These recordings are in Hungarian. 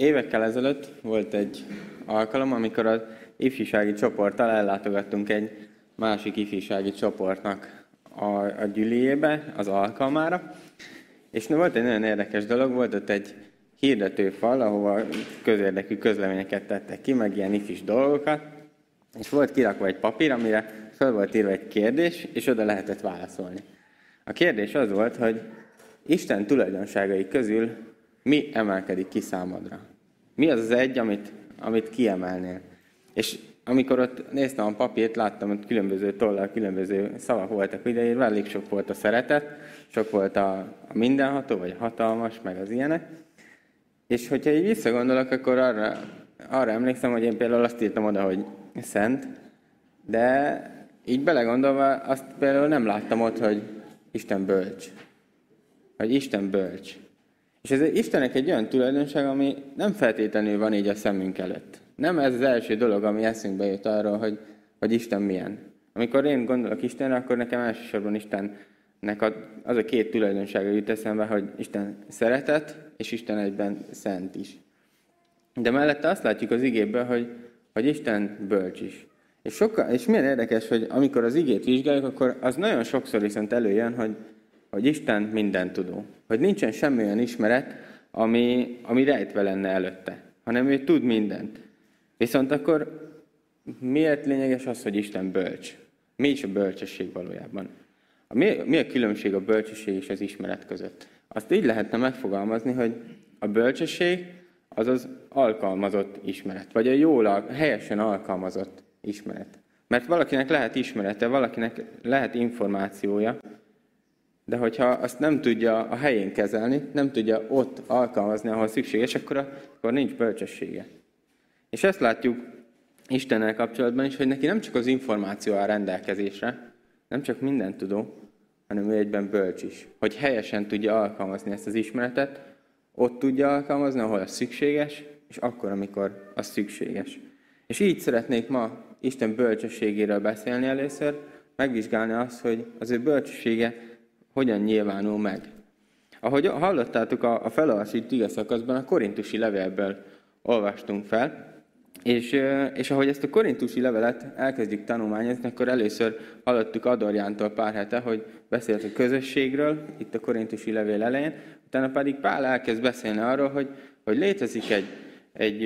Évekkel ezelőtt volt egy alkalom, amikor az ifjúsági csoporttal ellátogattunk egy másik ifjúsági csoportnak a, a gyüliébe, az alkalmára. És volt egy nagyon érdekes dolog, volt ott egy hirdetőfal, ahova közérdekű közleményeket tettek ki, meg ilyen ifis dolgokat, és volt kirakva egy papír, amire fel volt írva egy kérdés, és oda lehetett válaszolni. A kérdés az volt, hogy Isten tulajdonságai közül mi emelkedik ki számodra? Mi az az egy, amit, amit kiemelnél? És amikor ott néztem a papírt, láttam, hogy különböző tollal, különböző szavak voltak ideírva, elég sok volt a szeretet, sok volt a, a mindenható, vagy a hatalmas, meg az ilyenek. És hogyha így visszagondolok, akkor arra, arra emlékszem, hogy én például azt írtam oda, hogy szent, de így belegondolva azt például nem láttam ott, hogy Isten bölcs. Hogy Isten bölcs. És ez Istennek egy olyan tulajdonság, ami nem feltétlenül van így a szemünk előtt. Nem ez az első dolog, ami eszünkbe jut arról, hogy, hogy Isten milyen. Amikor én gondolok Istenre, akkor nekem elsősorban Istennek az a két tulajdonsága jut eszembe, hogy Isten szeretet, és Isten egyben szent is. De mellette azt látjuk az igéből, hogy, hogy Isten bölcs is. És, sokkal, és milyen érdekes, hogy amikor az igét vizsgáljuk, akkor az nagyon sokszor viszont előjön, hogy, hogy Isten minden tudó. Hogy nincsen semmi olyan ismeret, ami, ami rejtve lenne előtte, hanem ő tud mindent. Viszont akkor miért lényeges az, hogy Isten bölcs? Mi is a bölcsesség valójában? A, mi, mi a különbség a bölcsesség és az ismeret között? Azt így lehetne megfogalmazni, hogy a bölcsesség az az alkalmazott ismeret, vagy a jól, helyesen alkalmazott ismeret. Mert valakinek lehet ismerete, valakinek lehet információja, de hogyha azt nem tudja a helyén kezelni, nem tudja ott alkalmazni, ahol szükséges, akkor, akkor nincs bölcsessége. És ezt látjuk Istennel kapcsolatban is, hogy neki nem csak az információ áll rendelkezésre, nem csak mindent tudó, hanem ő egyben bölcs is. Hogy helyesen tudja alkalmazni ezt az ismeretet, ott tudja alkalmazni, ahol az szükséges, és akkor, amikor az szükséges. És így szeretnék ma Isten bölcsességéről beszélni először, megvizsgálni azt, hogy az ő bölcsessége hogyan nyilvánul meg. Ahogy hallottátok a, a felolvasít ige a korintusi levélből olvastunk fel, és, és ahogy ezt a korintusi levelet elkezdjük tanulmányozni, akkor először hallottuk Adorjántól pár hete, hogy beszélt a közösségről, itt a korintusi levél elején, utána pedig Pál elkezd beszélni arról, hogy, hogy létezik egy, egy,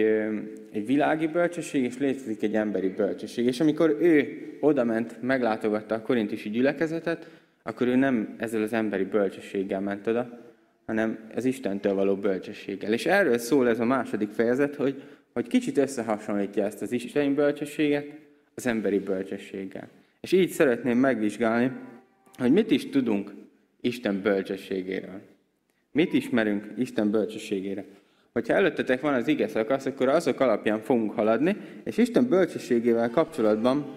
egy világi bölcsesség, és létezik egy emberi bölcsesség. És amikor ő odament, meglátogatta a korintusi gyülekezetet, akkor ő nem ezzel az emberi bölcsességgel ment oda, hanem az Istentől való bölcsességgel. És erről szól ez a második fejezet, hogy, hogy kicsit összehasonlítja ezt az isteni bölcsességet az emberi bölcsességgel. És így szeretném megvizsgálni, hogy mit is tudunk Isten bölcsességéről. Mit ismerünk Isten bölcsességére. Hogyha előttetek van az ige szakasz, akkor azok alapján fogunk haladni, és Isten bölcsességével kapcsolatban,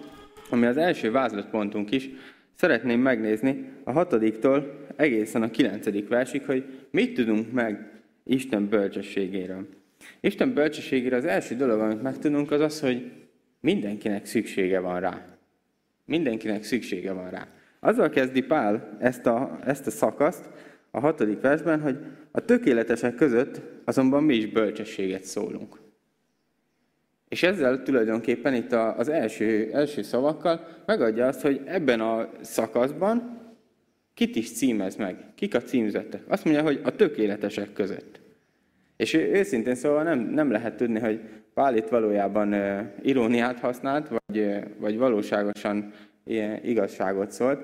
ami az első vázlatpontunk is, szeretném megnézni a hatodiktól egészen a kilencedik versig, hogy mit tudunk meg Isten bölcsességéről. Isten bölcsességére az első dolog, amit megtudunk, az az, hogy mindenkinek szüksége van rá. Mindenkinek szüksége van rá. Azzal kezdi Pál ezt a, ezt a szakaszt a hatodik versben, hogy a tökéletesek között azonban mi is bölcsességet szólunk. És ezzel tulajdonképpen itt az első, első szavakkal megadja azt, hogy ebben a szakaszban kit is címez meg, kik a címzettek. Azt mondja, hogy a tökéletesek között. És őszintén szóval nem, nem lehet tudni, hogy Pál itt valójában iróniát használt, vagy, vagy valóságosan igazságot szólt,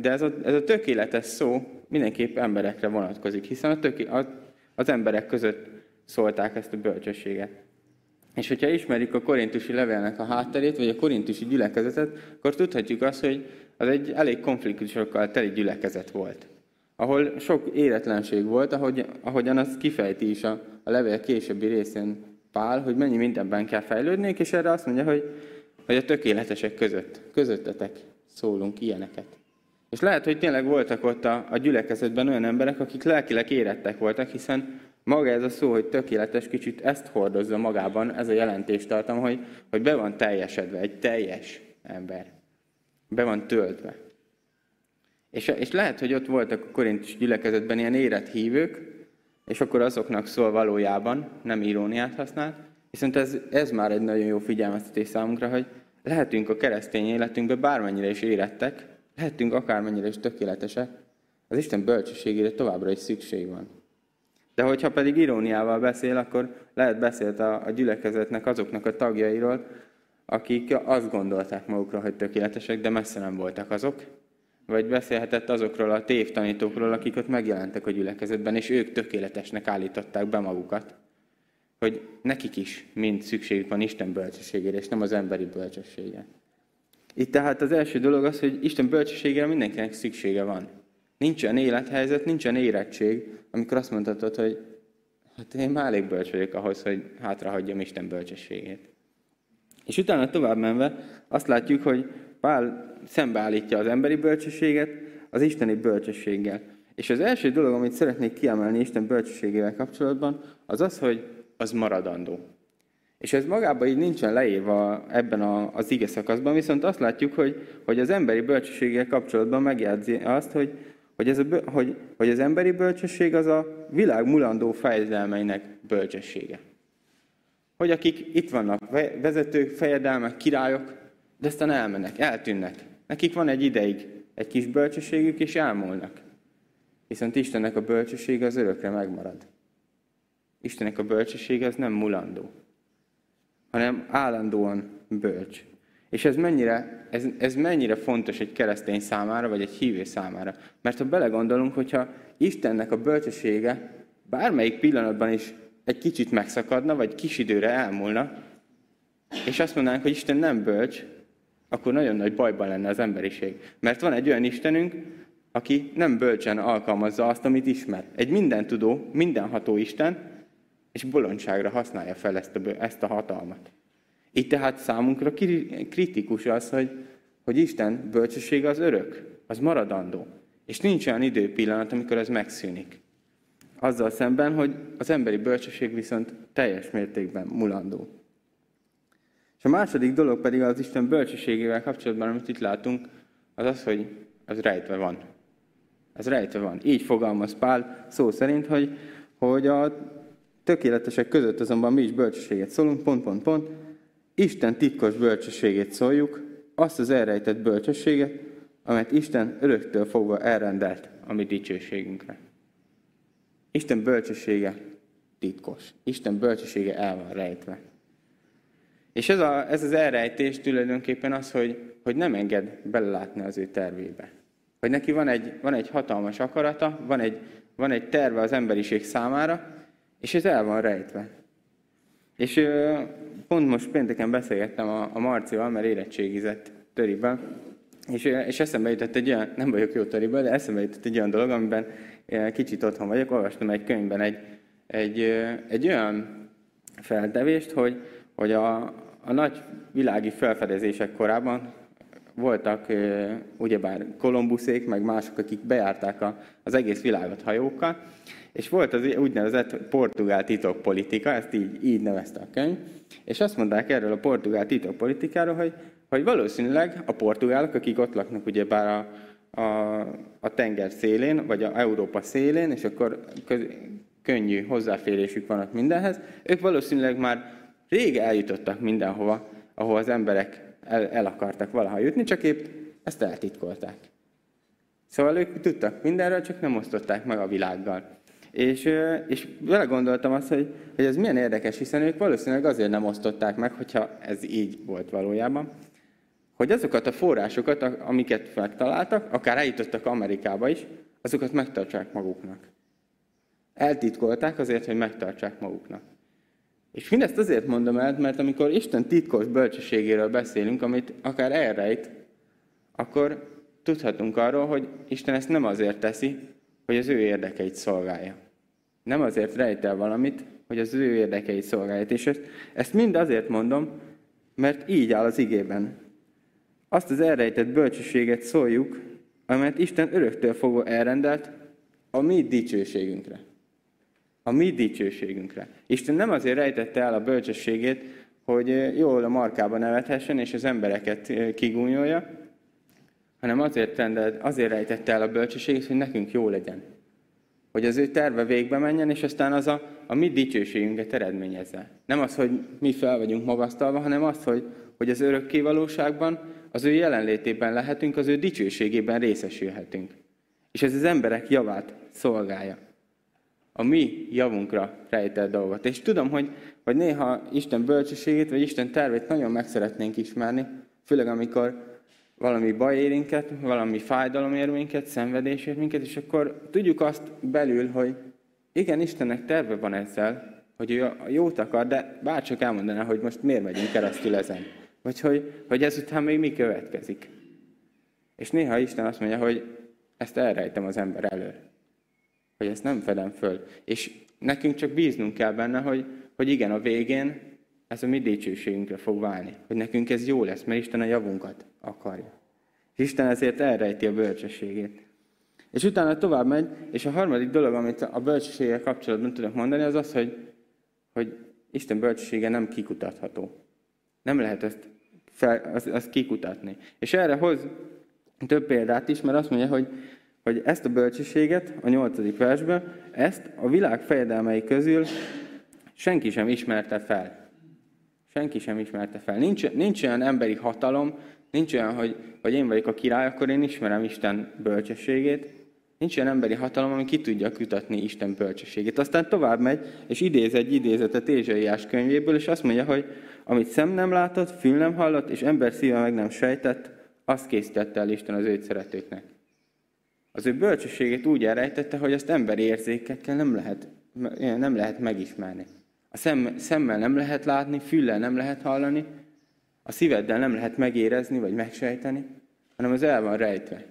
de ez a, ez a tökéletes szó mindenképp emberekre vonatkozik, hiszen a töké, a, az emberek között szólták ezt a bölcsességet. És hogyha ismerjük a korintusi levélnek a hátterét, vagy a korintusi gyülekezetet, akkor tudhatjuk azt, hogy az egy elég konfliktusokkal teli gyülekezet volt. Ahol sok éretlenség volt, ahogy, ahogyan azt kifejti is a, a levél későbbi részén Pál, hogy mennyi mindenben kell fejlődni, és erre azt mondja, hogy, hogy a tökéletesek között, közöttetek szólunk ilyeneket. És lehet, hogy tényleg voltak ott a, a gyülekezetben olyan emberek, akik lelkileg érettek voltak, hiszen maga ez a szó, hogy tökéletes, kicsit ezt hordozza magában, ez a jelentést tartom, hogy, hogy be van teljesedve, egy teljes ember. Be van töltve. És, és lehet, hogy ott voltak a korintus gyülekezetben ilyen érett hívők, és akkor azoknak szól valójában, nem iróniát használ, viszont ez, ez már egy nagyon jó figyelmeztetés számunkra, hogy lehetünk a keresztény életünkben bármennyire is érettek, lehetünk akármennyire is tökéletesek, az Isten bölcsességére továbbra is szükség van. De hogyha pedig iróniával beszél, akkor lehet beszélt a, a gyülekezetnek azoknak a tagjairól, akik azt gondolták magukra, hogy tökéletesek, de messze nem voltak azok. Vagy beszélhetett azokról a tévtanítókról, akik ott megjelentek a gyülekezetben, és ők tökéletesnek állították be magukat. Hogy nekik is mind szükségük van Isten bölcsességére, és nem az emberi bölcsességére. Itt tehát az első dolog az, hogy Isten bölcsességére mindenkinek szüksége van. Nincsen élethelyzet, nincsen érettség, amikor azt mondhatod, hogy hát én már elég bölcs vagyok ahhoz, hogy hátrahagyjam Isten bölcsességét. És utána tovább menve azt látjuk, hogy Pál szembeállítja az emberi bölcsességet az isteni bölcsességgel. És az első dolog, amit szeretnék kiemelni Isten bölcsességével kapcsolatban, az az, hogy az maradandó. És ez magában így nincsen leírva ebben az ige szakaszban, viszont azt látjuk, hogy, hogy az emberi bölcsességgel kapcsolatban megjegyzi azt, hogy, hogy, ez a, hogy, hogy az emberi bölcsesség az a világ mulandó fejedelmeinek bölcsessége. Hogy akik itt vannak, vezetők, fejedelmek, királyok, de aztán elmennek, eltűnnek. Nekik van egy ideig egy kis bölcsességük, és elmúlnak. Viszont Istennek a bölcsessége az örökre megmarad. Istennek a bölcsessége az nem mulandó, hanem állandóan bölcs. És ez mennyire, ez, ez mennyire fontos egy keresztény számára, vagy egy hívő számára. Mert ha belegondolunk, hogyha Istennek a bölcsessége bármelyik pillanatban is egy kicsit megszakadna, vagy kis időre elmúlna, és azt mondanánk, hogy Isten nem bölcs, akkor nagyon nagy bajban lenne az emberiség. Mert van egy olyan Istenünk, aki nem bölcsen alkalmazza azt, amit ismer. Egy mindentudó, mindenható Isten, és bolondságra használja fel ezt a, ezt a hatalmat. Itt tehát számunkra kritikus az, hogy, hogy Isten bölcsessége az örök, az maradandó. És nincs olyan időpillanat, amikor ez megszűnik. Azzal szemben, hogy az emberi bölcsesség viszont teljes mértékben mulandó. És a második dolog pedig az Isten bölcsességével kapcsolatban, amit itt látunk, az az, hogy az rejtve van. Ez rejtve van. Így fogalmaz Pál szó szerint, hogy, hogy a tökéletesek között azonban mi is bölcsességet szólunk, pont, pont, pont. Isten titkos bölcsességét szóljuk, azt az elrejtett bölcsességet, amelyet Isten öröktől fogva elrendelt a mi dicsőségünkre. Isten bölcsessége titkos. Isten bölcsessége el van rejtve. És ez, a, ez az elrejtés tulajdonképpen az, hogy, hogy nem enged belelátni az ő tervébe. Hogy neki van egy, van egy hatalmas akarata, van egy, van egy terve az emberiség számára, és ez el van rejtve. És pont most pénteken beszélgettem a, a Marcival, mert érettségizett töriben, és, és eszembe jutott egy olyan, nem vagyok jó töriben, de eszembe jutott egy olyan dolog, amiben kicsit otthon vagyok, olvastam egy könyvben egy, egy, egy olyan feltevést, hogy, hogy a, a nagy világi felfedezések korában voltak ugyebár Kolumbuszék, meg mások, akik bejárták a, az egész világot hajókkal, és volt az úgynevezett portugál titokpolitika, ezt így, így nevezte a könyv, és azt mondták erről a portugál titokpolitikáról, hogy, hogy valószínűleg a portugálok, akik ott laknak ugyebár a, a, a tenger szélén, vagy a Európa szélén, és akkor köz, könnyű hozzáférésük van ott mindenhez, ők valószínűleg már rég eljutottak mindenhova, ahol az emberek el, el akartak valaha jutni, csak épp ezt eltitkolták. Szóval ők tudtak mindenről, csak nem osztották meg a világgal. És, és vele gondoltam azt, hogy, hogy ez milyen érdekes, hiszen ők valószínűleg azért nem osztották meg, hogyha ez így volt valójában, hogy azokat a forrásokat, amiket megtaláltak, akár eljutottak Amerikába is, azokat megtartsák maguknak. Eltitkolták azért, hogy megtartsák maguknak. És mindezt azért mondom el, mert amikor Isten titkos bölcsességéről beszélünk, amit akár elrejt, akkor tudhatunk arról, hogy Isten ezt nem azért teszi, hogy az ő érdekeit szolgálja. Nem azért rejt el valamit, hogy az ő érdekeit szolgálja. És ezt, ezt mind azért mondom, mert így áll az igében. Azt az elrejtett bölcsességet szóljuk, amelyet Isten öröktől fogva elrendelt a mi dicsőségünkre a mi dicsőségünkre. Isten nem azért rejtette el a bölcsességét, hogy jól a markába nevethessen, és az embereket kigúnyolja, hanem azért, rendelt, azért rejtette el a bölcsességét, hogy nekünk jó legyen. hogy az ő terve végbe menjen, és aztán az a, a mi dicsőségünket eredményezze. Nem az, hogy mi fel vagyunk magasztalva, hanem az, hogy, hogy az örökké valóságban, az ő jelenlétében lehetünk, az ő dicsőségében részesülhetünk. És ez az emberek javát szolgálja. A mi javunkra rejtett dolgot. És tudom, hogy, hogy néha Isten bölcsességét, vagy Isten tervét nagyon meg szeretnénk ismerni, főleg amikor valami baj ér valami fájdalom ér minket, szenvedés ér minket, és akkor tudjuk azt belül, hogy igen, Istennek terve van ezzel, hogy ő a jót akar, de bárcsak elmondaná, hogy most miért megyünk keresztül ezen. Vagy hogy, hogy ezután még mi következik. És néha Isten azt mondja, hogy ezt elrejtem az ember elől. Hogy ezt nem fedem föl. És nekünk csak bíznunk kell benne, hogy, hogy igen, a végén ez a mi dicsőségünkre fog válni. Hogy nekünk ez jó lesz, mert Isten a javunkat akarja. És Isten ezért elrejti a bölcsességét. És utána tovább megy, és a harmadik dolog, amit a bölcsességgel kapcsolatban tudok mondani, az az, hogy, hogy Isten bölcsessége nem kikutatható. Nem lehet ezt, fel, azt, azt kikutatni. És erre hoz több példát is, mert azt mondja, hogy, hogy ezt a bölcsességet, a nyolcadik versben, ezt a világ fejedelmei közül senki sem ismerte fel. Senki sem ismerte fel. Nincs, nincs olyan emberi hatalom, nincs olyan, hogy, hogy én vagyok a király, akkor én ismerem Isten bölcsességét. Nincs olyan emberi hatalom, ami ki tudja kutatni Isten bölcsességét. Aztán tovább megy, és idéz egy idézetet Ézsaiás könyvéből, és azt mondja, hogy amit szem nem látott, fül nem hallott, és ember szíve meg nem sejtett, azt készítette el Isten az őt szeretőknek. Az ő bölcsességét úgy elrejtette, hogy azt emberi érzékekkel nem lehet, nem lehet megismerni. A szem, szemmel nem lehet látni, füllel nem lehet hallani, a szíveddel nem lehet megérezni vagy megsejteni, hanem az el van rejtve.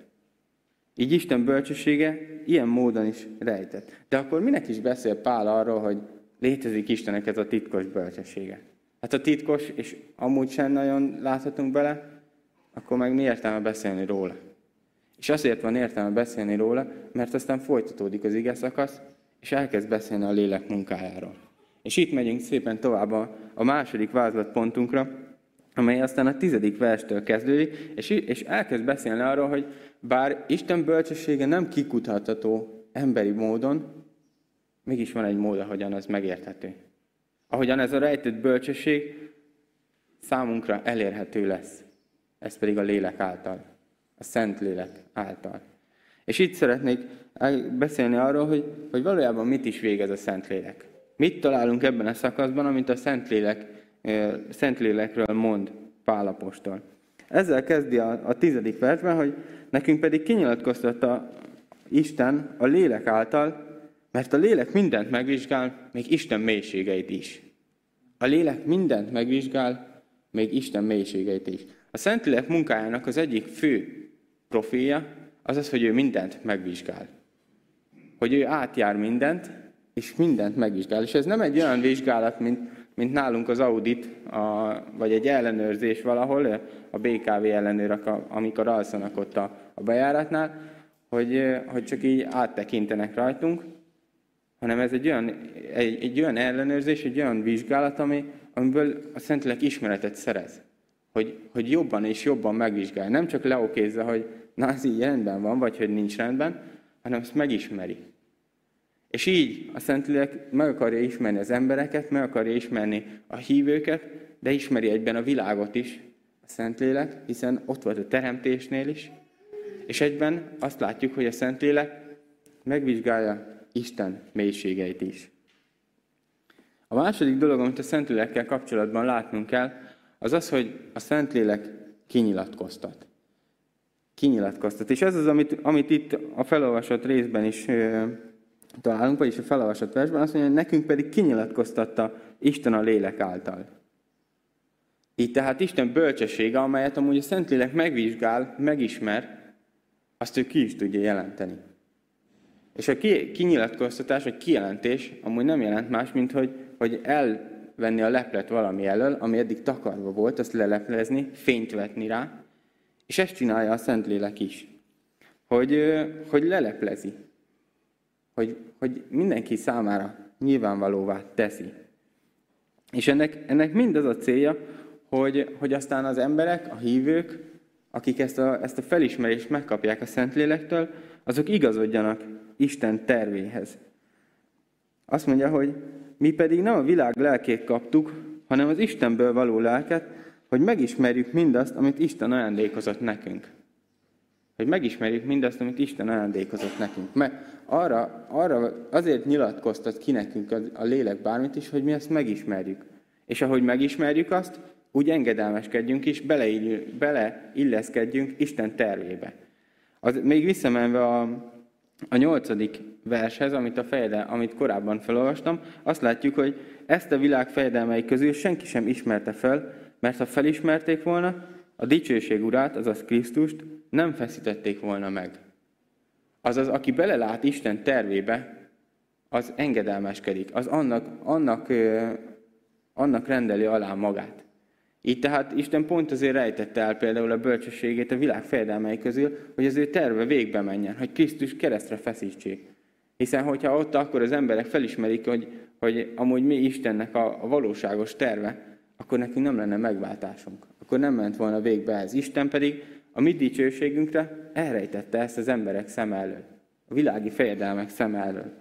Így Isten bölcsessége ilyen módon is rejtett. De akkor minek is beszél Pál arról, hogy létezik Istenek ez a titkos bölcsessége? Hát a titkos, és amúgy sem nagyon láthatunk bele, akkor meg mi értelme beszélni róla? És azért van értelme beszélni róla, mert aztán folytatódik az ige szakasz, és elkezd beszélni a lélek munkájáról. És itt megyünk szépen tovább a, a második vázlatpontunkra, amely aztán a tizedik verstől kezdődik, és, és elkezd beszélni arról, hogy bár Isten bölcsessége nem kikutatható emberi módon, mégis van egy mód, ahogyan az megérthető. Ahogyan ez a rejtett bölcsesség számunkra elérhető lesz. Ez pedig a lélek által. A szent lélek által. És itt szeretnék beszélni arról, hogy, hogy valójában mit is végez a szent lélek. Mit találunk ebben a szakaszban, amit a szent lélek Szentlélekről mond Pálapostól. Ezzel kezdi a, a tizedik versben, hogy nekünk pedig kinyilatkoztatta Isten a lélek által, mert a lélek mindent megvizsgál, még Isten mélységeit is. A lélek mindent megvizsgál, még Isten mélységeit is. A Szentlélek munkájának az egyik fő profilja az az, hogy ő mindent megvizsgál. Hogy ő átjár mindent, és mindent megvizsgál. És ez nem egy olyan vizsgálat, mint mint nálunk az audit, a, vagy egy ellenőrzés valahol, a BKV ellenőrök, amikor alszanak ott a, a bejáratnál, hogy, hogy csak így áttekintenek rajtunk, hanem ez egy olyan, egy, egy olyan ellenőrzés, egy olyan vizsgálat, ami, amiből a Szentlélek ismeretet szerez. Hogy, hogy jobban és jobban megvizsgálja. Nem csak leokézza, hogy na, ez így rendben van, vagy hogy nincs rendben, hanem ezt megismeri. És így a Szentlélek meg akarja ismerni az embereket, meg akarja ismerni a hívőket, de ismeri egyben a világot is, a Szentlélek, hiszen ott volt a teremtésnél is. És egyben azt látjuk, hogy a Szentlélek megvizsgálja Isten mélységeit is. A második dolog, amit a Szentlélekkel kapcsolatban látnunk kell, az az, hogy a Szentlélek kinyilatkoztat. Kinyilatkoztat. És ez az, amit, amit itt a felolvasott részben is találunk, vagyis a felolvasott versben azt mondja, hogy nekünk pedig kinyilatkoztatta Isten a lélek által. Így tehát Isten bölcsessége, amelyet amúgy a Szentlélek megvizsgál, megismer, azt ő ki is tudja jelenteni. És a kinyilatkoztatás, vagy kijelentés amúgy nem jelent más, mint hogy, hogy elvenni a leplet valami elől, ami eddig takarva volt, azt leleplezni, fényt vetni rá, és ezt csinálja a Szentlélek is. Hogy, hogy leleplezi hogy, hogy mindenki számára nyilvánvalóvá teszi. És ennek, ennek mind az a célja, hogy, hogy aztán az emberek, a hívők, akik ezt a, ezt a felismerést megkapják a Szentlélektől, azok igazodjanak Isten tervéhez. Azt mondja, hogy mi pedig nem a világ lelkét kaptuk, hanem az Istenből való lelket, hogy megismerjük mindazt, amit Isten ajándékozott nekünk. Hogy megismerjük mindazt, amit Isten ajándékozott nekünk. Mert arra, arra azért nyilatkoztat ki nekünk a, lélek bármit is, hogy mi ezt megismerjük. És ahogy megismerjük azt, úgy engedelmeskedjünk is, beleilleszkedjünk beleilleszkedjünk Isten tervébe. Az, még visszamenve a, a nyolcadik vershez, amit, a fejede, amit korábban felolvastam, azt látjuk, hogy ezt a világ fejedelmei közül senki sem ismerte fel, mert ha felismerték volna, a dicsőség urát, azaz Krisztust nem feszítették volna meg. Azaz, aki belelát Isten tervébe, az engedelmeskedik, az annak, annak, annak rendeli alá magát. Így tehát Isten pont azért rejtette el például a bölcsességét a világ fejedelmei közül, hogy az ő terve végbe menjen, hogy Krisztus keresztre feszítsék. Hiszen, hogyha ott akkor az emberek felismerik, hogy, hogy amúgy mi Istennek a, a valóságos terve, akkor nekünk nem lenne megváltásunk. Akkor nem ment volna végbe ez. Isten pedig a mi dicsőségünkre elrejtette ezt az emberek szem elől. A világi fejedelmek szem elől.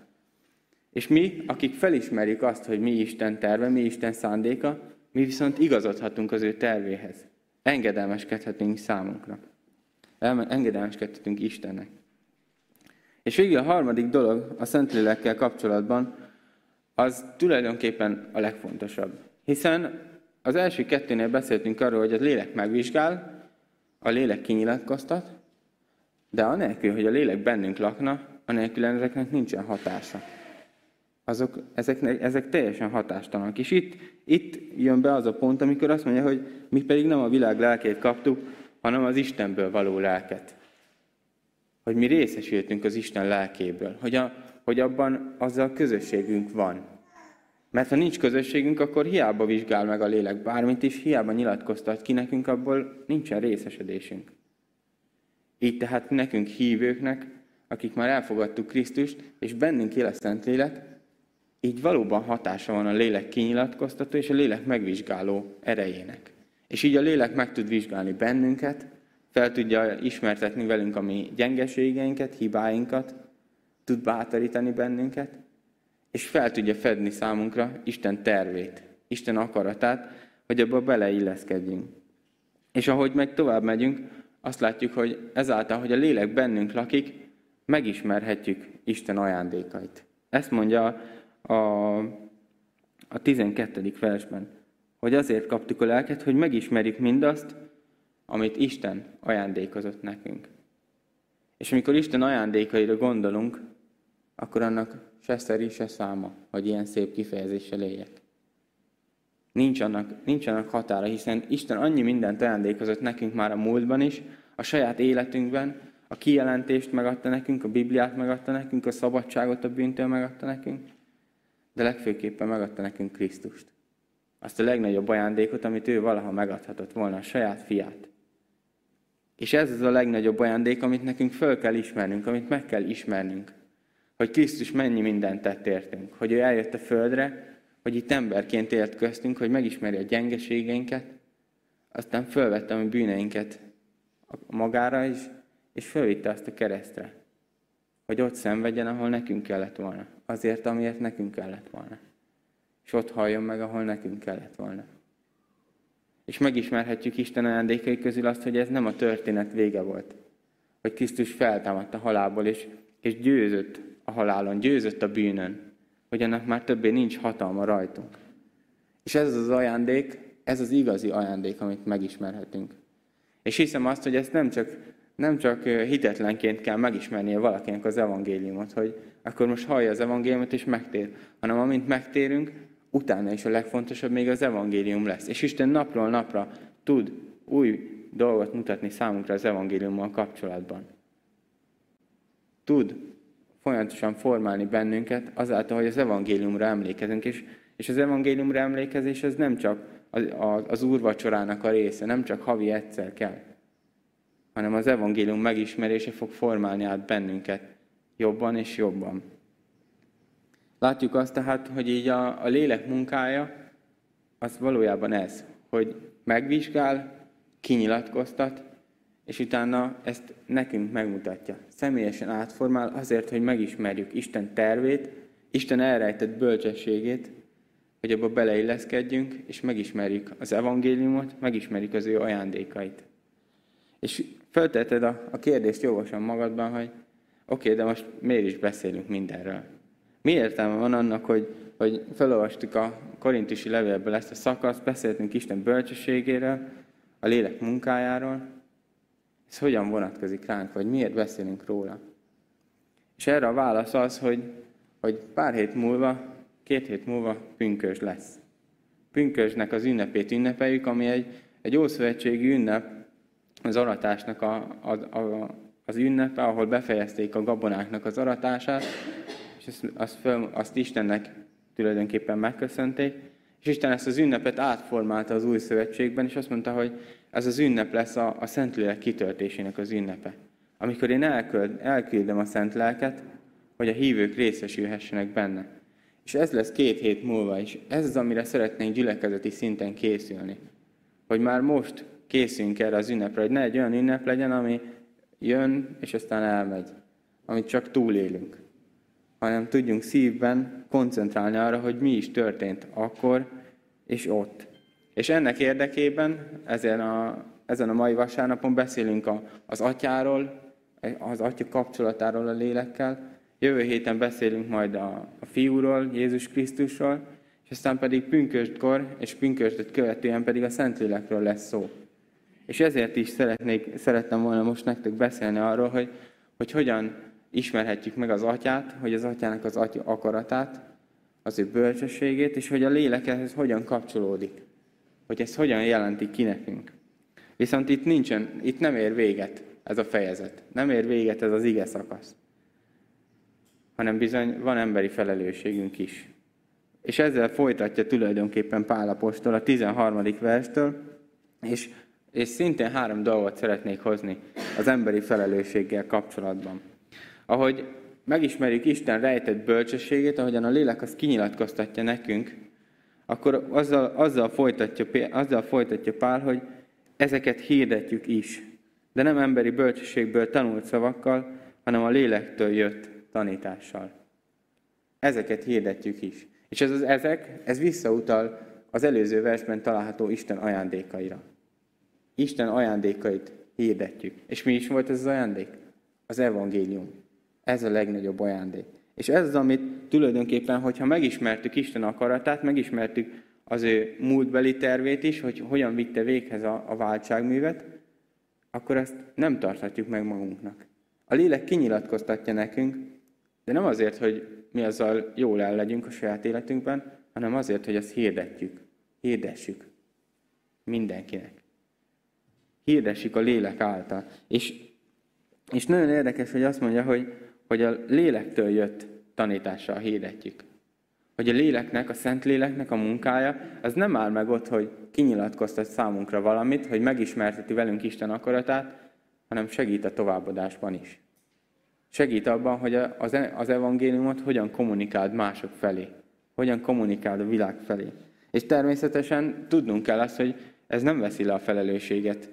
És mi, akik felismerjük azt, hogy mi Isten terve, mi Isten szándéka, mi viszont igazodhatunk az ő tervéhez. Engedelmeskedhetünk számunkra. Engedelmeskedhetünk Istennek. És végül a harmadik dolog a Szentlélekkel kapcsolatban, az tulajdonképpen a legfontosabb. Hiszen az első kettőnél beszéltünk arról, hogy a lélek megvizsgál, a lélek kinyilatkoztat, de anélkül, hogy a lélek bennünk lakna, anélkül ezeknek nincsen hatása azok, ezek, ezek teljesen hatástalanak. És itt, itt jön be az a pont, amikor azt mondja, hogy mi pedig nem a világ lelkét kaptuk, hanem az Istenből való lelket. Hogy mi részesültünk az Isten lelkéből, hogy, a, hogy abban azzal közösségünk van. Mert ha nincs közösségünk, akkor hiába vizsgál meg a lélek bármit is, hiába nyilatkoztat ki nekünk, abból nincsen részesedésünk. Így tehát nekünk hívőknek, akik már elfogadtuk Krisztust, és bennünk él a Szentlélek, így valóban hatása van a lélek kinyilatkoztató és a lélek megvizsgáló erejének. És így a lélek meg tud vizsgálni bennünket, fel tudja ismertetni velünk a mi gyengeségeinket, hibáinkat, tud bátorítani bennünket, és fel tudja fedni számunkra Isten tervét, Isten akaratát, hogy abba beleilleszkedjünk. És ahogy meg tovább megyünk, azt látjuk, hogy ezáltal, hogy a lélek bennünk lakik, megismerhetjük Isten ajándékait. Ezt mondja a, a 12. versben, hogy azért kaptuk a lelket, hogy megismerjük mindazt, amit Isten ajándékozott nekünk. És amikor Isten ajándékaira gondolunk, akkor annak se szeri, se száma, hogy ilyen szép kifejezéssel éljek. Nincs annak, nincs annak határa, hiszen Isten annyi mindent ajándékozott nekünk már a múltban is, a saját életünkben, a kijelentést megadta nekünk, a Bibliát megadta nekünk, a szabadságot a bűntől megadta nekünk, de legfőképpen megadta nekünk Krisztust. Azt a legnagyobb ajándékot, amit ő valaha megadhatott volna, a saját fiát. És ez az a legnagyobb ajándék, amit nekünk föl kell ismernünk, amit meg kell ismernünk. Hogy Krisztus mennyi mindent tett értünk. Hogy ő eljött a földre, hogy itt emberként élt köztünk, hogy megismeri a gyengeségeinket, aztán fölvette a bűneinket magára is, és fölvitte azt a keresztre hogy ott szenvedjen, ahol nekünk kellett volna. Azért, amiért nekünk kellett volna. És ott halljon meg, ahol nekünk kellett volna. És megismerhetjük Isten ajándékai közül azt, hogy ez nem a történet vége volt. Hogy Krisztus feltámadt a halálból, és, és győzött a halálon, győzött a bűnön. Hogy annak már többé nincs hatalma rajtunk. És ez az ajándék, ez az igazi ajándék, amit megismerhetünk. És hiszem azt, hogy ezt nem csak nem csak hitetlenként kell megismernie valakinek az evangéliumot, hogy akkor most hallja az evangéliumot és megtér, hanem amint megtérünk, utána is a legfontosabb még az evangélium lesz. És Isten napról napra tud új dolgot mutatni számunkra az evangéliummal kapcsolatban. Tud folyamatosan formálni bennünket azáltal, hogy az evangéliumra emlékezünk, és, és az evangéliumra emlékezés az nem csak az, az úrvacsorának a része, nem csak havi egyszer kell, hanem az evangélium megismerése fog formálni át bennünket jobban és jobban. Látjuk azt tehát, hogy így a, a lélek munkája az valójában ez, hogy megvizsgál, kinyilatkoztat, és utána ezt nekünk megmutatja. Személyesen átformál azért, hogy megismerjük Isten tervét, Isten elrejtett bölcsességét, hogy abba beleilleszkedjünk, és megismerjük az evangéliumot, megismerjük az ő ajándékait. És feltetted a, a kérdést jogosan magadban, hogy oké, okay, de most miért is beszélünk mindenről? Mi értelme van annak, hogy, hogy felolvastuk a korintusi levélből ezt a szakaszt, beszéltünk Isten bölcsességéről, a lélek munkájáról, ez hogyan vonatkozik ránk, vagy miért beszélünk róla? És erre a válasz az, hogy, hogy pár hét múlva, két hét múlva pünkös lesz. Pünkösnek az ünnepét ünnepeljük, ami egy, egy ószövetségi ünnep, az aratásnak a, a, a, az ünnepe, ahol befejezték a gabonáknak az aratását, és azt, azt, azt Istennek tulajdonképpen megköszönték, és Isten ezt az ünnepet átformálta az új szövetségben, és azt mondta, hogy ez az ünnep lesz a, a Szentlélek kitöltésének az ünnepe. Amikor én elköld, elküldem a Szent Lelket, hogy a hívők részesülhessenek benne. És ez lesz két hét múlva is. Ez az, amire szeretnénk gyülekezeti szinten készülni. Hogy már most készüljünk erre az ünnepre, hogy ne egy olyan ünnep legyen, ami jön, és aztán elmegy. Amit csak túlélünk. Hanem tudjunk szívben koncentrálni arra, hogy mi is történt akkor és ott. És ennek érdekében ezen a, ezen a mai vasárnapon beszélünk a, az atyáról, az atya kapcsolatáról a lélekkel, jövő héten beszélünk majd a, a fiúról, Jézus Krisztusról, és aztán pedig pünköstkor és pünköstöt követően pedig a Szentlélekről lesz szó. És ezért is szeretnék, szerettem volna most nektek beszélni arról, hogy, hogy hogyan ismerhetjük meg az atyát, hogy az atyának az atya akaratát, az ő bölcsességét, és hogy a lélek ehhez hogyan kapcsolódik hogy ez hogyan jelenti ki nekünk. Viszont itt nincsen, itt nem ér véget ez a fejezet. Nem ér véget ez az ige szakasz. Hanem bizony van emberi felelősségünk is. És ezzel folytatja tulajdonképpen Pálapostól a 13. verstől, és, és szintén három dolgot szeretnék hozni az emberi felelősséggel kapcsolatban. Ahogy megismerjük Isten rejtett bölcsességét, ahogyan a lélek azt kinyilatkoztatja nekünk, akkor azzal, azzal, folytatja, azzal folytatja Pál, hogy ezeket hirdetjük is, de nem emberi bölcsességből tanult szavakkal, hanem a lélektől jött tanítással. Ezeket hirdetjük is. És ez az ezek, ez visszautal az előző versben található Isten ajándékaira. Isten ajándékait hirdetjük. És mi is volt ez az ajándék? Az evangélium. Ez a legnagyobb ajándék. És ez az, amit tulajdonképpen, hogyha megismertük Isten akaratát, megismertük az ő múltbeli tervét is, hogy hogyan vitte véghez a, a váltságművet, akkor ezt nem tarthatjuk meg magunknak. A lélek kinyilatkoztatja nekünk, de nem azért, hogy mi azzal jól el legyünk a saját életünkben, hanem azért, hogy ezt hirdetjük. Hirdessük. Mindenkinek. Hirdessük a lélek által. És, és nagyon érdekes, hogy azt mondja, hogy, hogy a lélektől jött tanítással hirdetjük. Hogy a léleknek, a szent léleknek a munkája, az nem áll meg ott, hogy kinyilatkoztat számunkra valamit, hogy megismerteti velünk Isten akaratát, hanem segít a továbbadásban is. Segít abban, hogy az, e- az evangéliumot hogyan kommunikáld mások felé, hogyan kommunikáld a világ felé. És természetesen tudnunk kell azt, hogy ez nem veszi le a felelősséget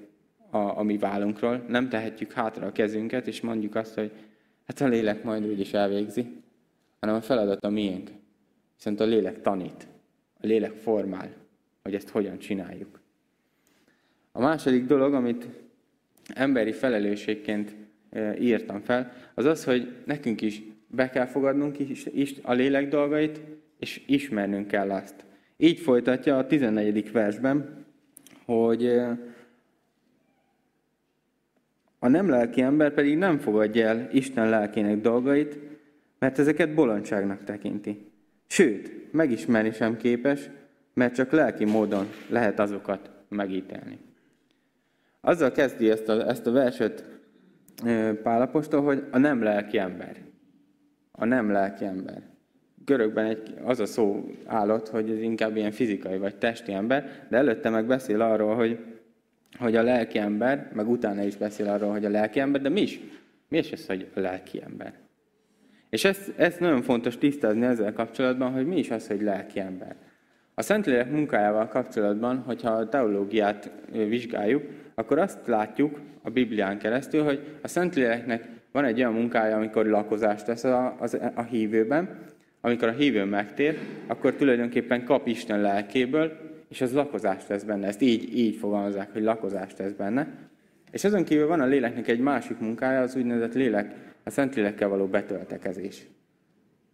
a, a mi vállunkról, nem tehetjük hátra a kezünket, és mondjuk azt, hogy hát a lélek majd úgyis elvégzi hanem a feladat a miénk. Viszont a lélek tanít, a lélek formál, hogy ezt hogyan csináljuk. A második dolog, amit emberi felelősségként e, írtam fel, az az, hogy nekünk is be kell fogadnunk is a lélek dolgait, és ismernünk kell azt. Így folytatja a 14. versben, hogy e, a nem lelki ember pedig nem fogadja el Isten lelkének dolgait, mert ezeket bolondságnak tekinti. Sőt, megismerni sem képes, mert csak lelki módon lehet azokat megítélni. Azzal kezdi ezt a, ezt a verset Pálapostól, hogy a nem lelki ember. A nem lelki ember. Görögben egy, az a szó állott, hogy ez inkább ilyen fizikai vagy testi ember, de előtte meg beszél arról, hogy, hogy a lelki ember, meg utána is beszél arról, hogy a lelki ember, de mi is? Mi is ez, hogy a lelki ember? És ezt, ezt nagyon fontos tisztázni ezzel kapcsolatban, hogy mi is az, hogy lelki ember. A Szentlélek munkájával kapcsolatban, hogyha a teológiát vizsgáljuk, akkor azt látjuk a Biblián keresztül, hogy a Szentléleknek van egy olyan munkája, amikor lakozást tesz a, a, a hívőben, amikor a hívő megtér, akkor tulajdonképpen kap Isten lelkéből, és az lakozást tesz benne. Ezt így, így fogalmazzák, hogy lakozást tesz benne. És azon kívül van a léleknek egy másik munkája, az úgynevezett lélek, a Szentlélekkel való betöltekezés.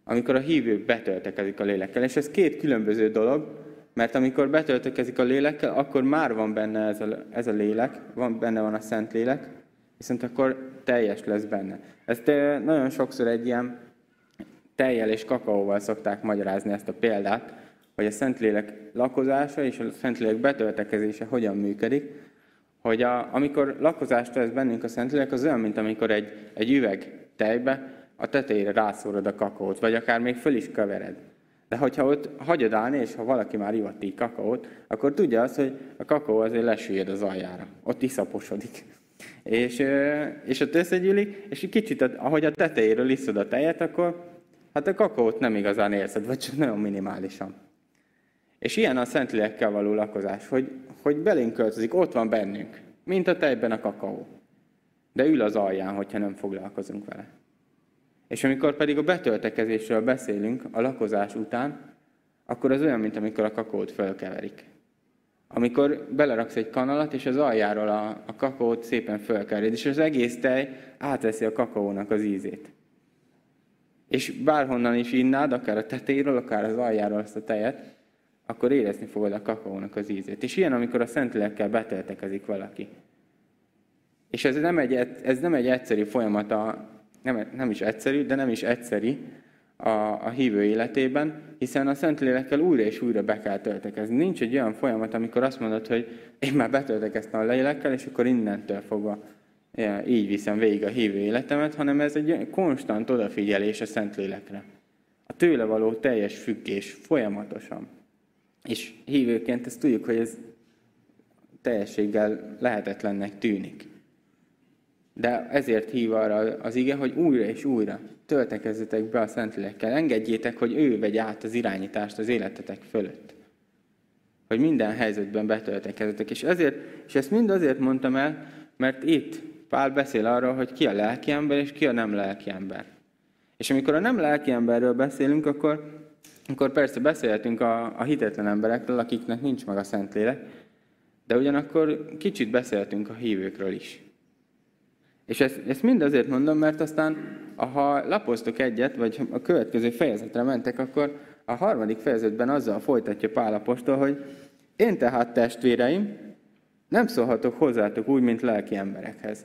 Amikor a hívő betöltekezik a lélekkel. És ez két különböző dolog, mert amikor betöltekezik a lélekkel, akkor már van benne ez a, ez a lélek, van, benne van a Szentlélek, viszont akkor teljes lesz benne. Ezt nagyon sokszor egy ilyen tejjel és kakaóval szokták magyarázni ezt a példát, hogy a Szentlélek lakozása és a Szentlélek betöltekezése hogyan működik, hogy a, amikor lakozást tesz bennünk a Szentlélek, az olyan, mint amikor egy, egy üveg tejbe a tetejére rászórod a kakaót, vagy akár még föl is kevered. De hogyha ott hagyod állni, és ha valaki már ivott így kakaót, akkor tudja azt, hogy a kakaó azért lesüllyed az aljára. Ott iszaposodik. És, és ott összegyűlik, és egy kicsit, ahogy a tetejéről iszod a tejet, akkor hát a kakaót nem igazán érzed, vagy csak nagyon minimálisan. És ilyen a Szentlélekkel való lakozás, hogy, hogy belénk költözik, ott van bennünk, mint a tejben a kakaó. De ül az alján, hogyha nem foglalkozunk vele. És amikor pedig a betöltekezésről beszélünk a lakozás után, akkor az olyan, mint amikor a kakaót fölkeverik. Amikor beleraksz egy kanalat, és az aljáról a, a kakaót szépen fölkevered, és az egész tej átveszi a kakaónak az ízét. És bárhonnan is innád, akár a tetejéről, akár az aljáról azt a tejet, akkor érezni fogod a kakaónak az ízét. És ilyen, amikor a Szentlélekkel betöltekezik valaki. És ez nem egy, ez nem egy egyszerű folyamat, a, nem, nem is egyszerű, de nem is egyszerű a, a hívő életében, hiszen a Szentlélekkel újra és újra be kell töltekezni. Nincs egy olyan folyamat, amikor azt mondod, hogy én már betöltekeztem a lélekkel, és akkor innentől fogva így viszem végig a hívő életemet, hanem ez egy konstant odafigyelés a Szentlélekre. A tőle való teljes függés folyamatosan. És hívőként ezt tudjuk, hogy ez teljességgel lehetetlennek tűnik. De ezért hív arra az ige, hogy újra és újra töltekezzetek be a Szentlélekkel. Engedjétek, hogy ő vegy át az irányítást az életetek fölött. Hogy minden helyzetben betöltekezzetek. És, ezért, és ezt mind azért mondtam el, mert itt Pál beszél arról, hogy ki a lelki ember, és ki a nem lelki ember. És amikor a nem lelki emberről beszélünk, akkor akkor persze beszélhetünk a, a hitetlen emberekről, akiknek nincs meg a Szentlélek, de ugyanakkor kicsit beszélhetünk a hívőkről is. És ezt, ezt mind azért mondom, mert aztán, ha lapoztok egyet, vagy a következő fejezetre mentek, akkor a harmadik fejezetben azzal folytatja Pál apostol, hogy én tehát testvéreim, nem szólhatok hozzátok úgy, mint lelki emberekhez.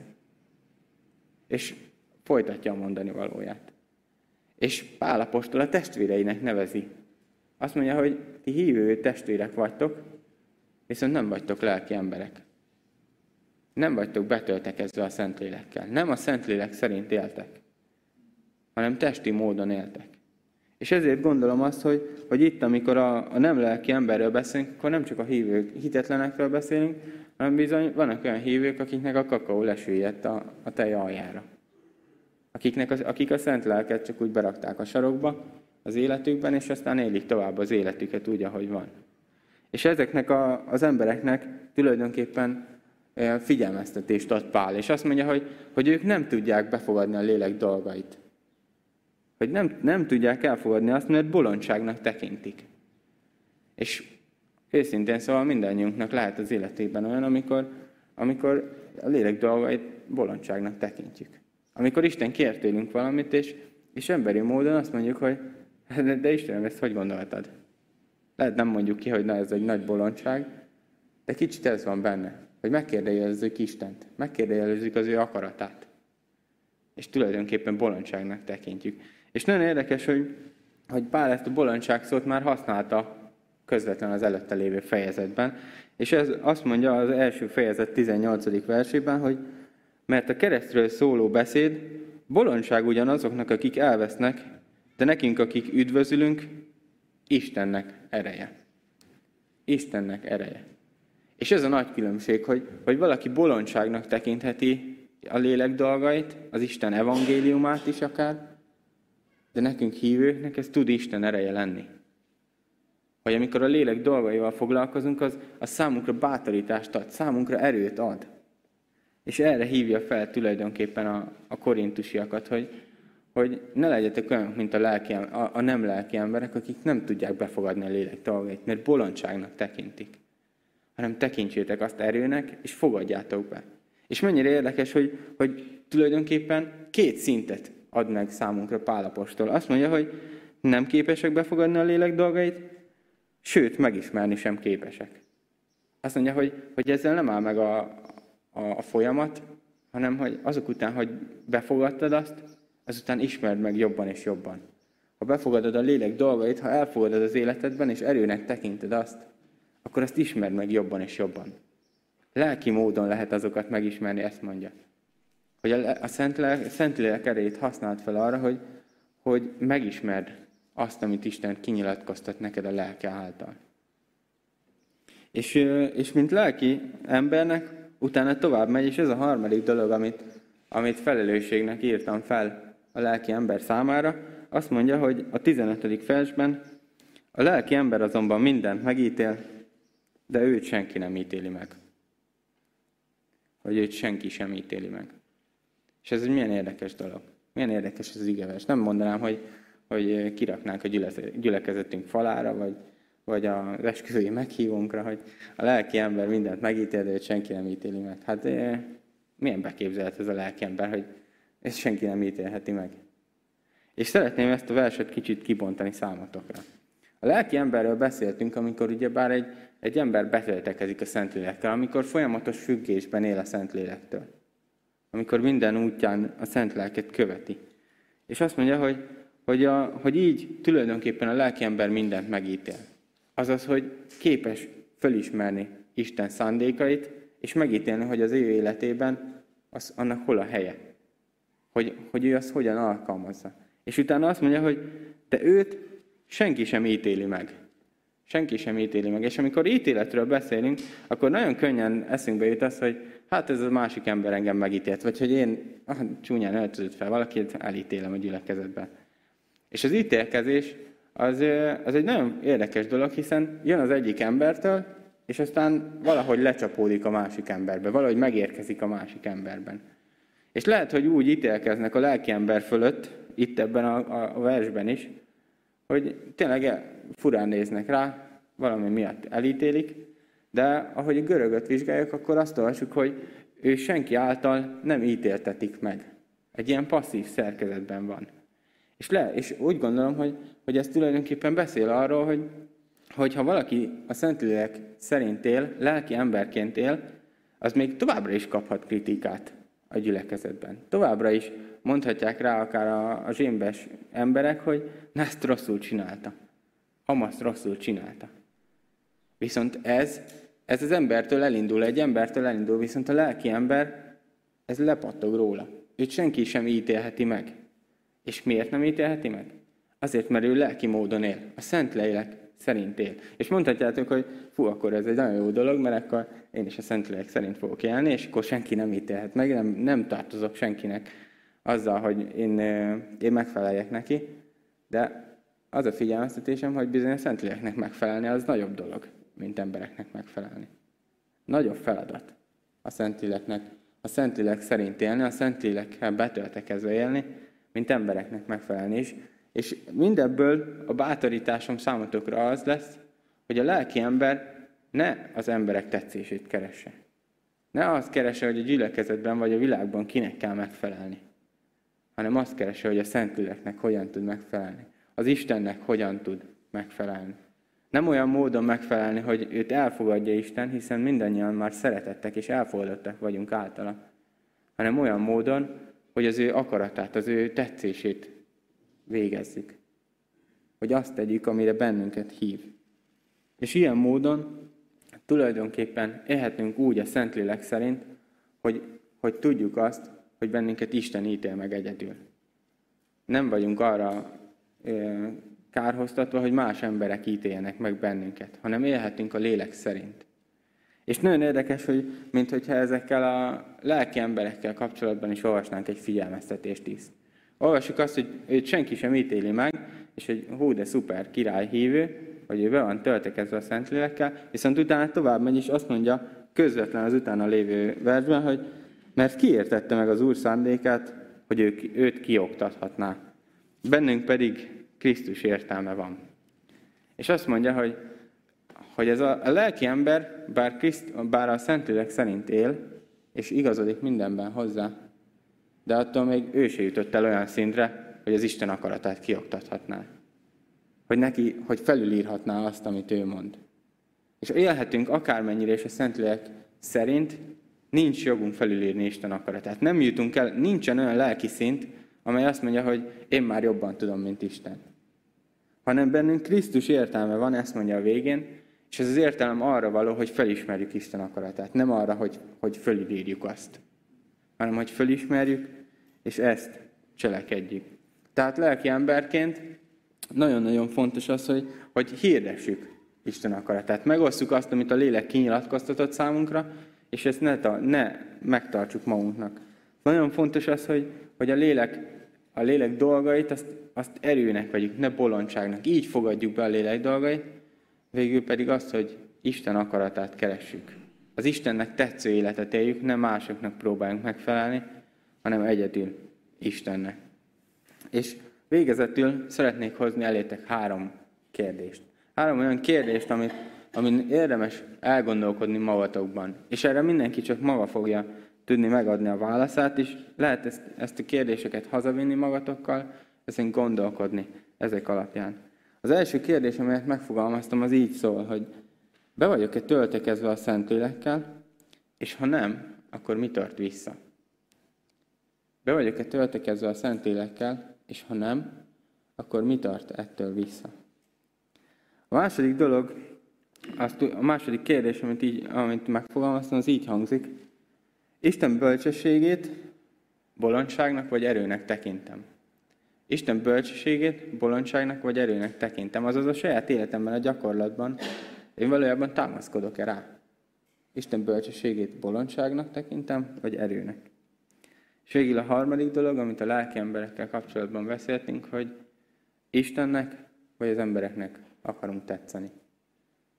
És folytatja a mondani valóját. És Pál apostol a testvéreinek nevezi. Azt mondja, hogy ti hívő testvérek vagytok, viszont nem vagytok lelki emberek. Nem vagytok betöltekezve a Szentlélekkel. Nem a Szentlélek szerint éltek, hanem testi módon éltek. És ezért gondolom azt, hogy, hogy itt, amikor a, a nem lelki emberről beszélünk, akkor nem csak a hívők, hitetlenekről beszélünk, hanem bizony vannak olyan hívők, akiknek a kakaó lesüllyedt a, a tej aljára akiknek az, akik a szent lelket csak úgy berakták a sarokba az életükben, és aztán élik tovább az életüket úgy, ahogy van. És ezeknek a, az embereknek tulajdonképpen figyelmeztetést ad Pál, és azt mondja, hogy, hogy ők nem tudják befogadni a lélek dolgait. Hogy nem, nem tudják elfogadni azt, mert bolondságnak tekintik. És őszintén szóval mindannyiunknak lehet az életében olyan, amikor, amikor a lélek dolgait bolondságnak tekintjük. Amikor Isten kér tőlünk valamit, és, és emberi módon azt mondjuk, hogy de, de Istenem, ezt hogy gondoltad? Lehet nem mondjuk ki, hogy na, ez egy nagy bolondság, de kicsit ez van benne, hogy megkérdejelezzük Istent, megkérdejelezzük az ő akaratát. És tulajdonképpen bolondságnak tekintjük. És nagyon érdekes, hogy, hogy Pál ezt a bolondság szót már használta közvetlen az előtte lévő fejezetben. És ez azt mondja az első fejezet 18. versében, hogy mert a keresztről szóló beszéd bolondság ugyanazoknak, akik elvesznek, de nekünk, akik üdvözülünk, Istennek ereje. Istennek ereje. És ez a nagy különbség, hogy, hogy valaki bolondságnak tekintheti a lélek dolgait, az Isten evangéliumát is akár, de nekünk hívőknek ez tud Isten ereje lenni. Vagy amikor a lélek dolgaival foglalkozunk, az, az számunkra bátorítást ad, számunkra erőt ad. És erre hívja fel tulajdonképpen a, a korintusiakat, hogy, hogy ne legyetek olyan, mint a, lelki, a, a nem lelki emberek, akik nem tudják befogadni a lélek dolgait, mert bolondságnak tekintik. Hanem tekintsétek azt erőnek, és fogadjátok be. És mennyire érdekes, hogy, hogy tulajdonképpen két szintet ad meg számunkra Pálapostól. Azt mondja, hogy nem képesek befogadni a lélek dolgait, sőt, megismerni sem képesek. Azt mondja, hogy, hogy ezzel nem áll meg a, a, a folyamat, hanem hogy azok után, hogy befogadtad azt, azután ismerd meg jobban és jobban. Ha befogadod a lélek dolgait, ha elfogadod az életedben, és erőnek tekinted azt, akkor azt ismerd meg jobban és jobban. Lelki módon lehet azokat megismerni, ezt mondja. Hogy a, a Szent Lélek erejét használt fel arra, hogy, hogy megismerd azt, amit Isten kinyilatkoztat neked a lelke által. És, és mint lelki embernek utána tovább megy, és ez a harmadik dolog, amit, amit felelősségnek írtam fel a lelki ember számára, azt mondja, hogy a 15. versben a lelki ember azonban mindent megítél, de őt senki nem ítéli meg. Vagy őt senki sem ítéli meg. És ez egy milyen érdekes dolog. Milyen érdekes ez az igevers. Nem mondanám, hogy, hogy kiraknánk a gyülekezetünk falára, vagy, vagy az esküvői meghívónkra, hogy a lelki ember mindent megítél, de őt senki nem ítéli meg. Hát milyen beképzelt ez a lelki ember, hogy ezt senki nem ítélheti meg. És szeretném ezt a verset kicsit kibontani számotokra. A lelki emberről beszéltünk, amikor ugyebár egy, egy ember betöltekezik a Szentlélekkel, amikor folyamatos függésben él a Szentlélektől. Amikor minden útján a Szent Lelket követi. És azt mondja, hogy, hogy, a, hogy így tulajdonképpen a lelki ember mindent megítél. Azaz, hogy képes fölismerni Isten szándékait, és megítélni, hogy az ő életében az, annak hol a helye. Hogy, hogy ő azt hogyan alkalmazza. És utána azt mondja, hogy de őt senki sem ítéli meg. Senki sem ítéli meg. És amikor ítéletről beszélünk, akkor nagyon könnyen eszünkbe jut az, hogy hát ez a másik ember engem megítélt, vagy hogy én ah, csúnyán öltözött fel valakit, elítélem a gyülekezetben. És az ítélkezés az, az egy nagyon érdekes dolog, hiszen jön az egyik embertől, és aztán valahogy lecsapódik a másik emberbe, valahogy megérkezik a másik emberben. És lehet, hogy úgy ítélkeznek a lelki ember fölött, itt ebben a, a versben is, hogy tényleg furán néznek rá, valami miatt elítélik, de ahogy a görögöt vizsgáljuk, akkor azt olvasjuk, hogy ő senki által nem ítéltetik meg. Egy ilyen passzív szerkezetben van. És, le, és úgy gondolom, hogy, hogy ez tulajdonképpen beszél arról, hogy, hogy ha valaki a Szentlélek szerint él, lelki emberként él, az még továbbra is kaphat kritikát a gyülekezetben. Továbbra is mondhatják rá akár a, a zsémbes emberek, hogy na ezt rosszul csinálta. Hamaszt rosszul csinálta. Viszont ez, ez az embertől elindul, egy embertől elindul, viszont a lelki ember, ez lepattog róla. Őt senki sem ítélheti meg. És miért nem ítélheti meg? Azért, mert ő lelki módon él. A szent lélek szerint él. És mondhatjátok, hogy fú, akkor ez egy nagyon jó dolog, mert akkor én is a szent lélek szerint fogok élni, és akkor senki nem ítélhet meg, nem, nem tartozok senkinek azzal, hogy én, én megfeleljek neki, de az a figyelmeztetésem, hogy bizony a Szentléleknek megfelelni az nagyobb dolog, mint embereknek megfelelni. Nagyobb feladat a Szentléleknek, a Szentlélek szerint élni, a Szentlélekkel betöltekezve élni, mint embereknek megfelelni is. És mindebből a bátorításom számotokra az lesz, hogy a lelki ember ne az emberek tetszését keresse. Ne azt keresse, hogy a gyülekezetben vagy a világban kinek kell megfelelni, hanem azt keresse, hogy a Szentléleknek hogyan tud megfelelni. Az Istennek hogyan tud megfelelni. Nem olyan módon megfelelni, hogy őt elfogadja Isten, hiszen mindannyian már szeretettek és elfogadottak vagyunk általa, hanem olyan módon, hogy az ő akaratát, az ő tetszését végezzük. Hogy azt tegyük, amire bennünket hív. És ilyen módon tulajdonképpen élhetünk úgy a Szentlélek szerint, hogy, hogy tudjuk azt, hogy bennünket Isten ítél meg egyedül. Nem vagyunk arra kárhoztatva, hogy más emberek ítéljenek meg bennünket, hanem élhetünk a lélek szerint. És nagyon érdekes, hogy mint hogyha ezekkel a lelki emberekkel kapcsolatban is olvasnánk egy figyelmeztetést is. Olvassuk azt, hogy őt senki sem ítéli meg, és hogy hú, de szuper, király hívő, hogy ő be van töltekezve a Szentlélekkel, viszont utána tovább megy, és azt mondja közvetlen az utána lévő versben, hogy mert kiértette meg az Úr szándékát, hogy ő, őt kioktathatná. Bennünk pedig Krisztus értelme van. És azt mondja, hogy, hogy ez a, a lelki ember, bár, Kriszt, bár a Szentlélek szerint él, és igazodik mindenben hozzá, de attól még ő se jutott el olyan szintre, hogy az Isten akaratát kioktathatná. Hogy neki, hogy felülírhatná azt, amit ő mond. És élhetünk akármennyire, és a Szentlélek szerint nincs jogunk felülírni Isten akaratát. Nem jutunk el, nincsen olyan lelki szint, amely azt mondja, hogy én már jobban tudom, mint Isten. Hanem bennünk Krisztus értelme van, ezt mondja a végén, és ez az értelem arra való, hogy felismerjük Isten akaratát. Nem arra, hogy, hogy fölülírjuk azt, hanem hogy felismerjük, és ezt cselekedjük. Tehát lelki emberként nagyon-nagyon fontos az, hogy, hogy hirdessük Isten akaratát. Megosztjuk azt, amit a lélek kinyilatkoztatott számunkra, és ezt ne, ta, ne megtartsuk magunknak. Nagyon fontos az, hogy, hogy a lélek, a lélek dolgait, azt, azt erőnek vegyük, ne bolondságnak. Így fogadjuk be a lélek dolgait, végül pedig azt, hogy Isten akaratát keressük. Az Istennek tetsző életet éljük, nem másoknak próbáljunk megfelelni, hanem egyedül Istennek. És végezetül szeretnék hozni elétek három kérdést. Három olyan kérdést, amit, amin érdemes elgondolkodni magatokban. És erre mindenki csak maga fogja tudni megadni a válaszát, és lehet ezt, ezt a kérdéseket hazavinni magatokkal, ezen gondolkodni ezek alapján. Az első kérdés, amelyet megfogalmaztam, az így szól, hogy be vagyok-e töltekezve a Szentlélekkel, és ha nem, akkor mi tart vissza? Be vagyok-e töltekezve a Szentlélekkel, és ha nem, akkor mi tart ettől vissza? A második dolog, a második kérdés, amit, így, amit megfogalmaztam, az így hangzik. Isten bölcsességét bolondságnak vagy erőnek tekintem. Isten bölcsességét bolondságnak vagy erőnek tekintem. Azaz a saját életemben, a gyakorlatban én valójában támaszkodok-e rá. Isten bölcsességét bolondságnak tekintem, vagy erőnek. És végül a harmadik dolog, amit a lelki emberekkel kapcsolatban beszéltünk, hogy Istennek vagy az embereknek akarunk tetszeni.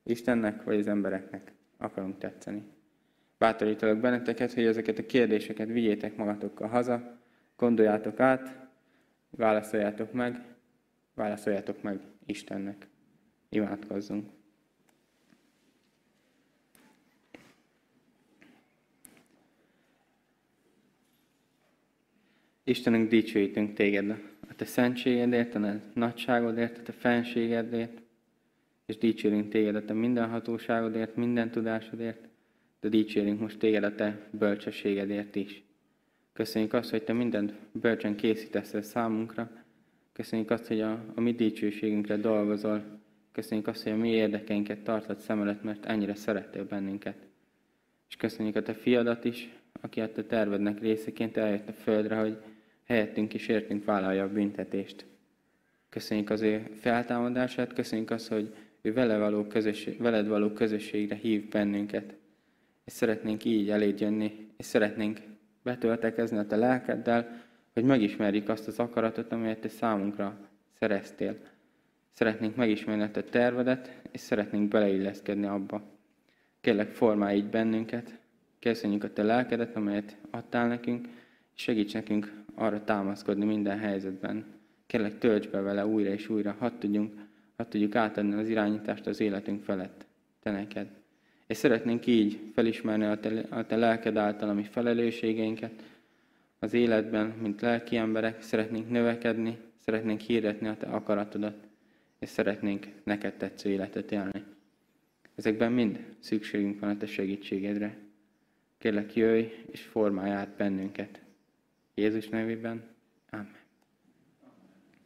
Istennek vagy az embereknek akarunk tetszeni. Bátorítalak benneteket, hogy ezeket a kérdéseket vigyétek magatokkal haza, gondoljátok át, válaszoljátok meg, válaszoljátok meg Istennek. Imádkozzunk. Istenünk, dicsőítünk téged a te szentségedért, a te nagyságodért, a te fenségedért, és dicsérünk téged a te mindenhatóságodért, minden tudásodért, de dicsérünk most téged a te bölcsességedért is. Köszönjük azt, hogy te mindent bölcsen készítesz el számunkra. Köszönjük azt, hogy a, a mi dicsőségünkre dolgozol. Köszönjük azt, hogy a mi érdekeinket tartod szem előtt, mert ennyire szerettél bennünket. És köszönjük a te fiadat is, aki a te tervednek részeként eljött a földre, hogy helyettünk és értünk vállalja a büntetést. Köszönjük az ő feltámadását, köszönjük azt, hogy ő vele való közösség, veled való közösségre hív bennünket. És szeretnénk így eléd jönni, és szeretnénk betöltekezni a te lelkeddel, hogy megismerjük azt az akaratot, amelyet te számunkra szereztél. Szeretnénk megismerni a te tervedet, és szeretnénk beleilleszkedni abba. Kérlek, formálj így bennünket, köszönjük a te lelkedet, amelyet adtál nekünk, segíts nekünk arra támaszkodni minden helyzetben. Kérlek, tölts be vele újra és újra, hadd tudjunk, hadd tudjuk átadni az irányítást az életünk felett, te neked. És szeretnénk így felismerni a te, a te lelked által a mi felelősségeinket az életben, mint lelki emberek, szeretnénk növekedni, szeretnénk hirdetni a te akaratodat, és szeretnénk neked tetsző életet élni. Ezekben mind szükségünk van a te segítségedre. Kérlek, jöjj és formálj át bennünket. Jézus nevében.